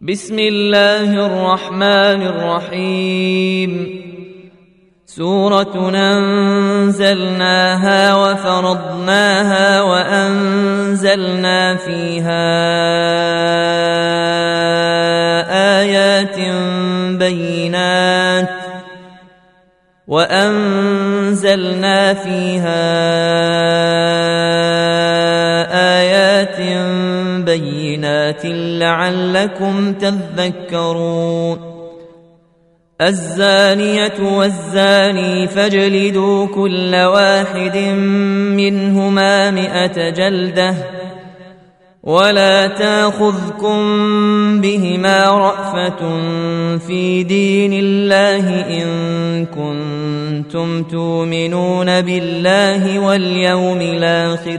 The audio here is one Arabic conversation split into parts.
بسم الله الرحمن الرحيم. سورة أنزلناها وفرضناها وأنزلنا فيها آيات بينات وأنزلنا فيها آيات بينات لعلكم تذكرون الزانية والزاني فاجلدوا كل واحد منهما مئة جلدة ولا تاخذكم بهما رأفة في دين الله إن كنتم تؤمنون بالله واليوم الآخر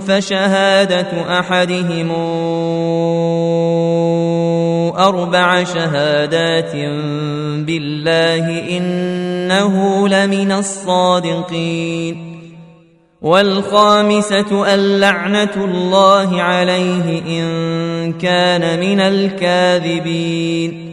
فشهادة أحدهم أربع شهادات بالله إنه لمن الصادقين والخامسة اللعنة الله عليه إن كان من الكاذبين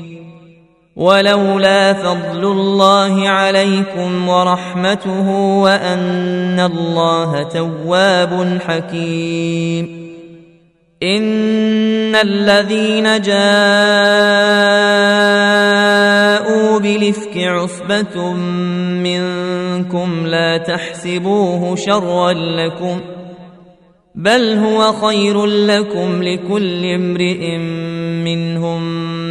ولولا فضل الله عليكم ورحمته وأن الله تواب حكيم. إن الذين جاءوا بالإفك عصبة منكم لا تحسبوه شرا لكم بل هو خير لكم لكل امرئ منهم.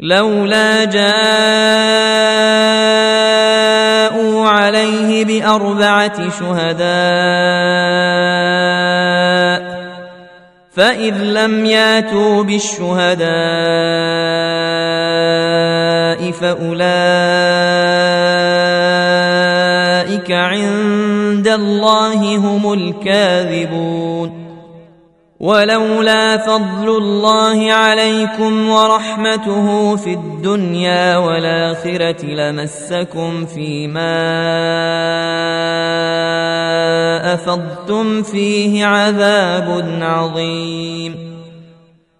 لولا جاءوا عليه بأربعة شهداء فإذ لم ياتوا بالشهداء فأولئك عند الله هم الكاذبون. ولولا فضل الله عليكم ورحمته في الدنيا والآخرة لمسكم فيما أفضتم فيه عذاب عظيم.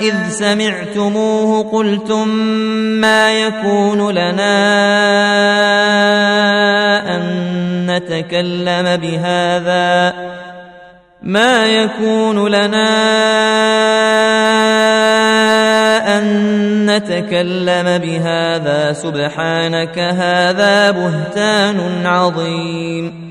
إذ سمعتموه قلتم ما يكون لنا أن نتكلم بهذا ما يكون لنا أن نتكلم بهذا سبحانك هذا بهتان عظيم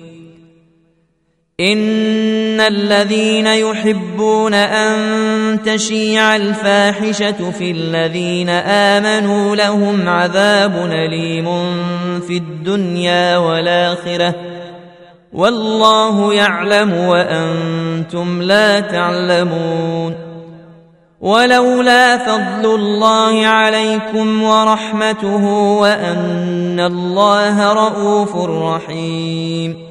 إن الذين يحبون أن تشيع الفاحشة في الذين آمنوا لهم عذاب أليم في الدنيا والآخرة والله يعلم وأنتم لا تعلمون ولولا فضل الله عليكم ورحمته وأن الله رؤوف رحيم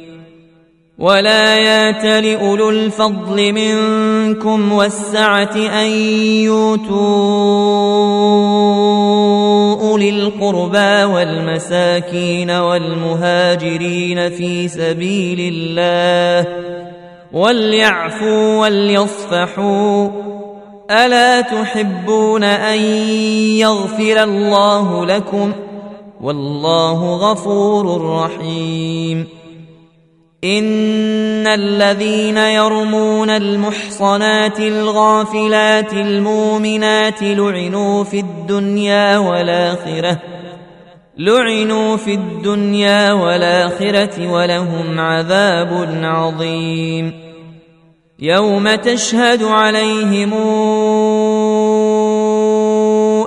ولا يات لأولو الفضل منكم والسعة أن يؤتوا أولي القربى والمساكين والمهاجرين في سبيل الله وليعفوا وليصفحوا ألا تحبون أن يغفر الله لكم والله غفور رحيم ان الذين يرمون المحصنات الغافلات المؤمنات لعنوا في الدنيا والاخره لعنوا في الدنيا والاخره ولهم عذاب عظيم يوم تشهد عليهم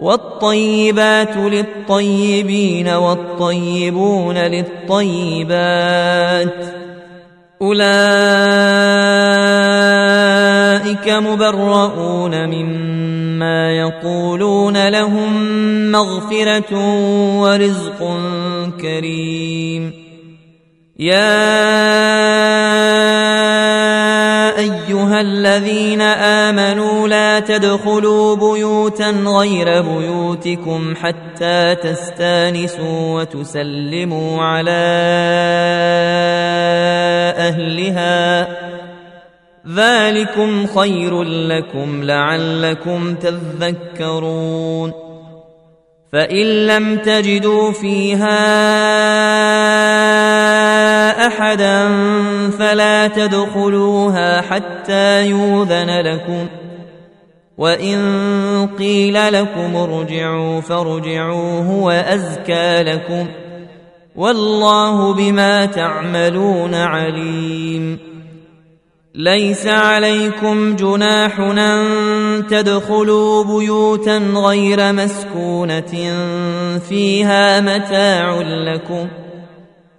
والطيبات للطيبين والطيبون للطيبات أولئك مبرؤون مما يقولون لهم مغفرة ورزق كريم. يا أيها الذين آمنوا لا تدخلوا بيوتا غير بيوتكم حتى تستانسوا وتسلموا على أهلها. ذلكم خير لكم لعلكم تذكرون. فإن لم تجدوا فيها أحدا فلا تدخلوها حتى يوذن لكم وإن قيل لكم ارجعوا فارجعوا هو أزكى لكم والله بما تعملون عليم ليس عليكم جناح أن تدخلوا بيوتا غير مسكونة فيها متاع لكم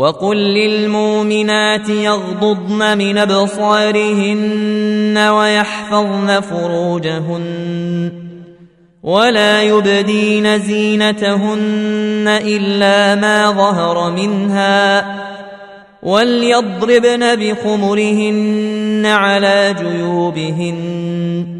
وقل للمؤمنات يغضضن من ابصارهن ويحفظن فروجهن ولا يبدين زينتهن الا ما ظهر منها وليضربن بخمرهن على جيوبهن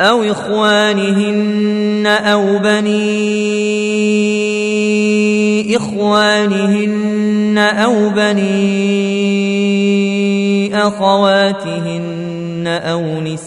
أو إخوانهن أو بني إخوانهن أو بني أخواتهن أو نسائهن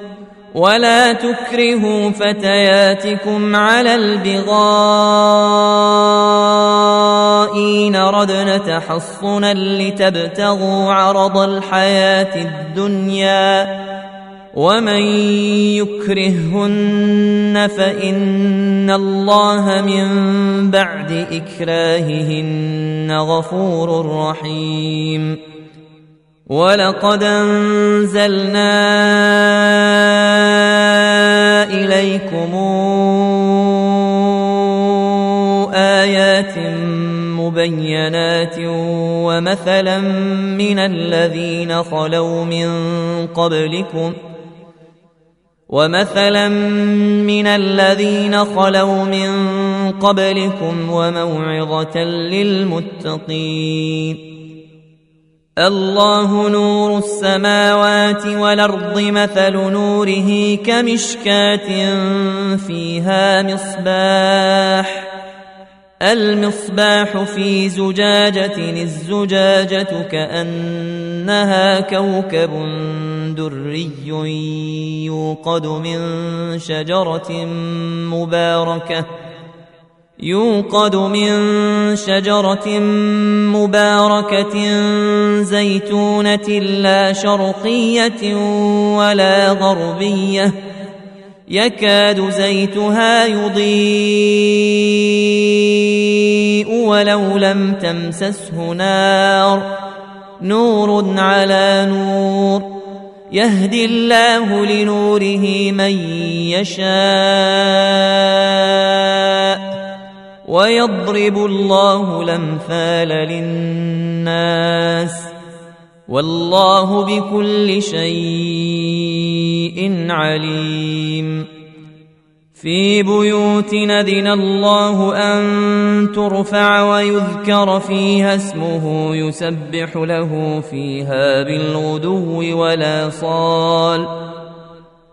ولا تكرهوا فتياتكم على البغاء إن ردن تحصنا لتبتغوا عرض الحياة الدنيا ومن يكرههن فإن الله من بعد إكراههن غفور رحيم ولقد انزلنا اليكم ايات مبينات ومثلا من الذين خلوا من قبلكم ومثلا من الذين خلوا من قبلكم وموعظه للمتقين الله نور السماوات والأرض مثل نوره كمشكاة فيها مصباح. المصباح في زجاجة الزجاجة كأنها كوكب دري يوقد من شجرة مباركة. يوقد من شجرة مباركة زيتونة لا شرقية ولا غربية يكاد زيتها يضيء ولو لم تمسسه نار نور على نور يهدي الله لنوره من يشاء ويضرب الله الأمثال للناس والله بكل شيء عليم. في بيوت نذن الله أن ترفع ويذكر فيها اسمه يسبح له فيها بالغدو ولا صال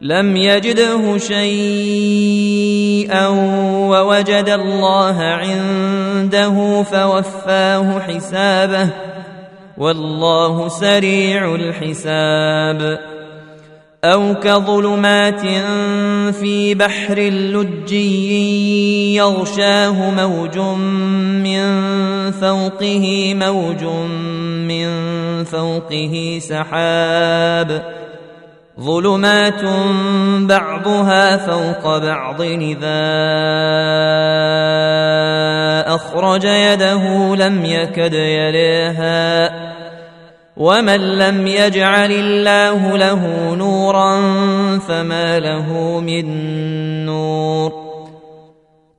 لم يجده شيئا ووجد الله عنده فوفاه حسابه والله سريع الحساب. أو كظلمات في بحر لجي يغشاه موج من فوقه موج من فوقه سحاب. ظلمات بعضها فوق بعض اذا اخرج يده لم يكد يريها ومن لم يجعل الله له نورا فما له من نور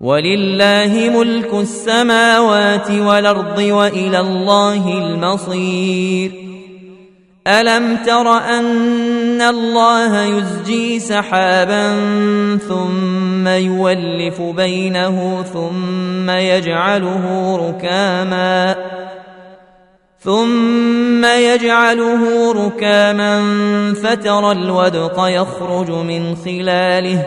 ولله ملك السماوات والأرض وإلى الله المصير. ألم تر أن الله يزجي سحابا ثم يولف بينه ثم يجعله ركاما ثم يجعله ركاما فترى الودق يخرج من خلاله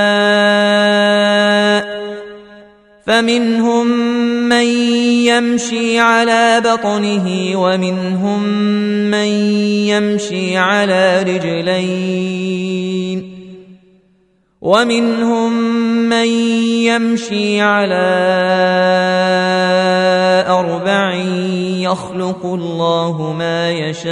فمنهم من يمشي على بطنه ومنهم من يمشي على رجلين ومنهم من يمشي على أربع يخلق الله ما يشاء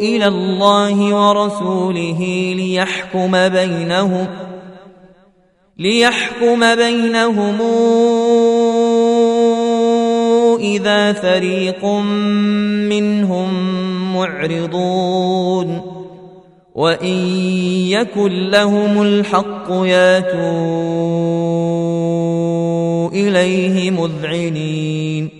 إلى الله ورسوله ليحكم بينهم ليحكم بينهم إذا فريق منهم معرضون. وإن يكن لهم الحق ياتوا إليه مذعنين.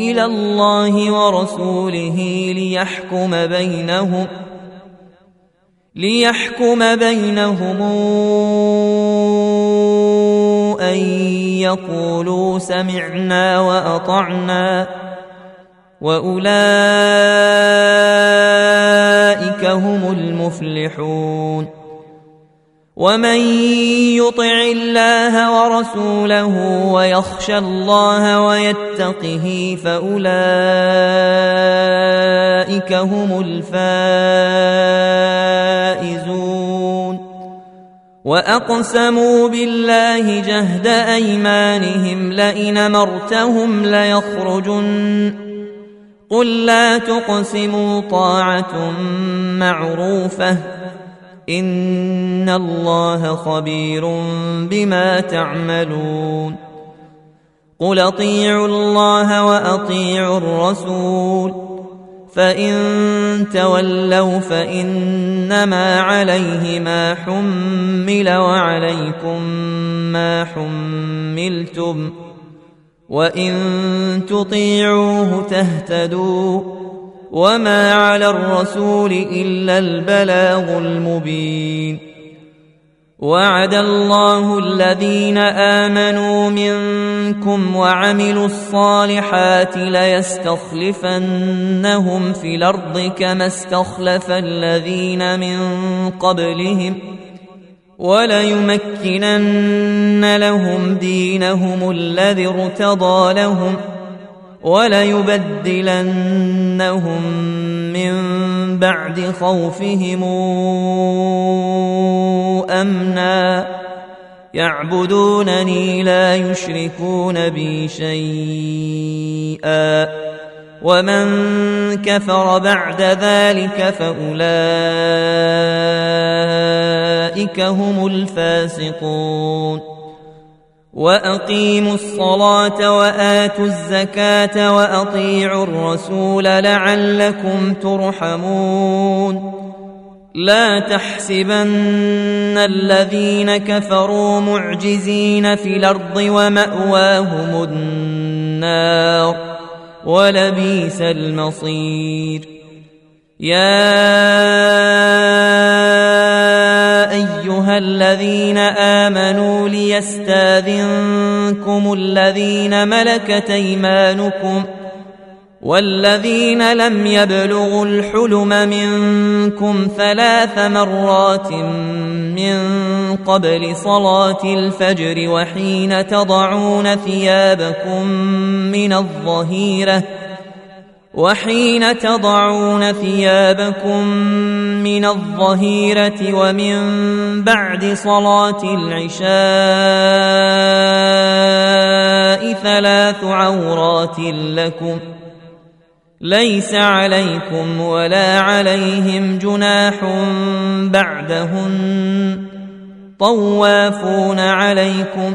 إلى الله ورسوله ليحكم بينهم ليحكم بينهم أن يقولوا سمعنا وأطعنا وأولئك هم المفلحون ومن يطع الله ورسوله ويخشى الله ويتقه فاولئك هم الفائزون واقسموا بالله جهد ايمانهم لئن مرتهم ليخرجن قل لا تقسموا طاعه معروفه ان الله خبير بما تعملون قل اطيعوا الله واطيعوا الرسول فان تولوا فانما عليه ما حمل وعليكم ما حملتم وان تطيعوه تهتدوا وما على الرسول الا البلاغ المبين وعد الله الذين امنوا منكم وعملوا الصالحات ليستخلفنهم في الأرض كما استخلف الذين من قبلهم وليمكنن لهم دينهم الذي ارتضى لهم وليبدلنهم من بعد خوفهم أمنا. يعبدونني لا يشركون بي شيئا. ومن كفر بعد ذلك فأولئك هم الفاسقون. واقيموا الصلاه واتوا الزكاه واطيعوا الرسول لعلكم ترحمون لا تحسبن الذين كفروا معجزين في الأرض وماواهم النار ولبيس المصير يا أيها الذين آمنوا ليستاذنكم الذين ملكت أيمانكم والذين لم يبلغوا الحلم منكم ثلاث مرات من قبل صلاة الفجر وحين تضعون ثيابكم من الظهيرة وحين تضعون ثيابكم من الظهيرة ومن بعد صلاة العشاء ثلاث عورات لكم ۖ ليس عليكم ولا عليهم جناح بعدهن طوافون عليكم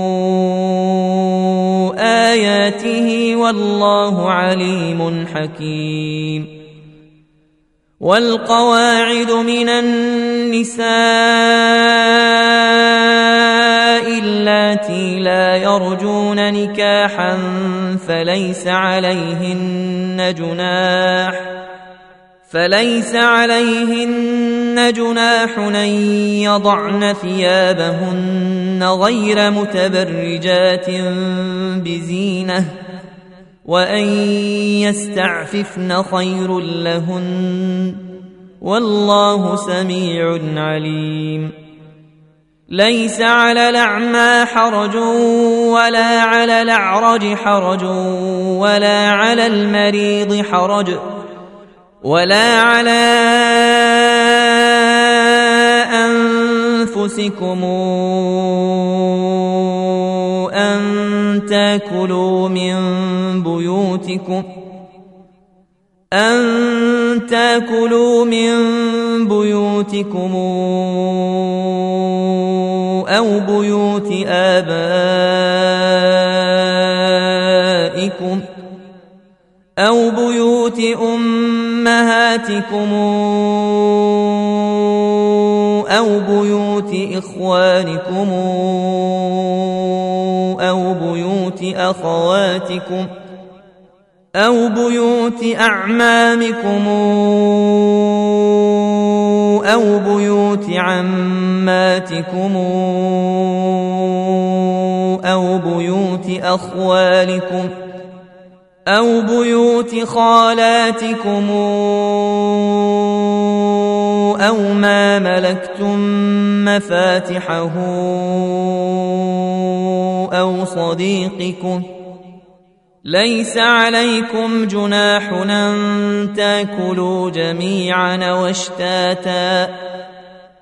اياته والله عليم حكيم والقواعد من النساء اللاتي لا يرجون نكاحا فليس عليهن جناح فليس عليهن جناح أن يضعن ثيابهن غير متبرجات بزينة وأن يستعففن خير لهن والله سميع عليم. ليس على الأعمى حرج ولا على الأعرج حرج ولا على المريض حرج ولا على أنفسكم أن تأكلوا من بيوتكم أن تأكلوا من بيوتكم أو بيوت آبائكم أو بيوت أمهاتكم أو بيوت إخوانكم أو بيوت أخواتكم ۖ أو بيوت أعمامكم أو بيوت عماتكم أو بيوت أخوالكم أو بيوت خالاتكم أو ما ملكتم مفاتحه أو صديقكم ۖ ليس عليكم جناح ان تاكلوا جميعا واشتاتا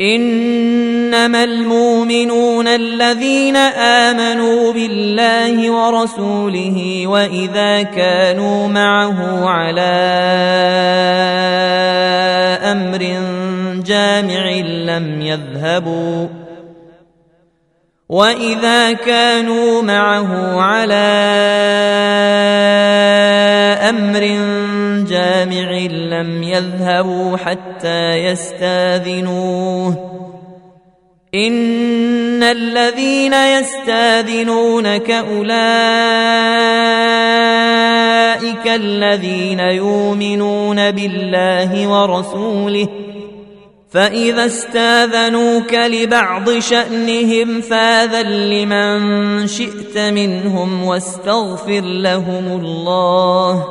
إنما المؤمنون الذين آمنوا بالله ورسوله وإذا كانوا معه على أمر جامع لم يذهبوا وإذا كانوا معه على أمر جامع لم يذهبوا حتى يستاذنوه. إن الذين يستاذنونك أولئك الذين يؤمنون بالله ورسوله فإذا استاذنوك لبعض شأنهم فاذن لمن شئت منهم واستغفر لهم الله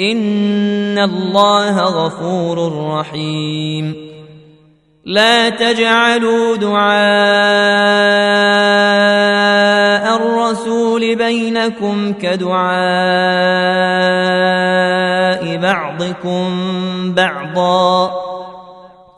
إن الله غفور رحيم. لا تجعلوا دعاء الرسول بينكم كدعاء بعضكم بعضا.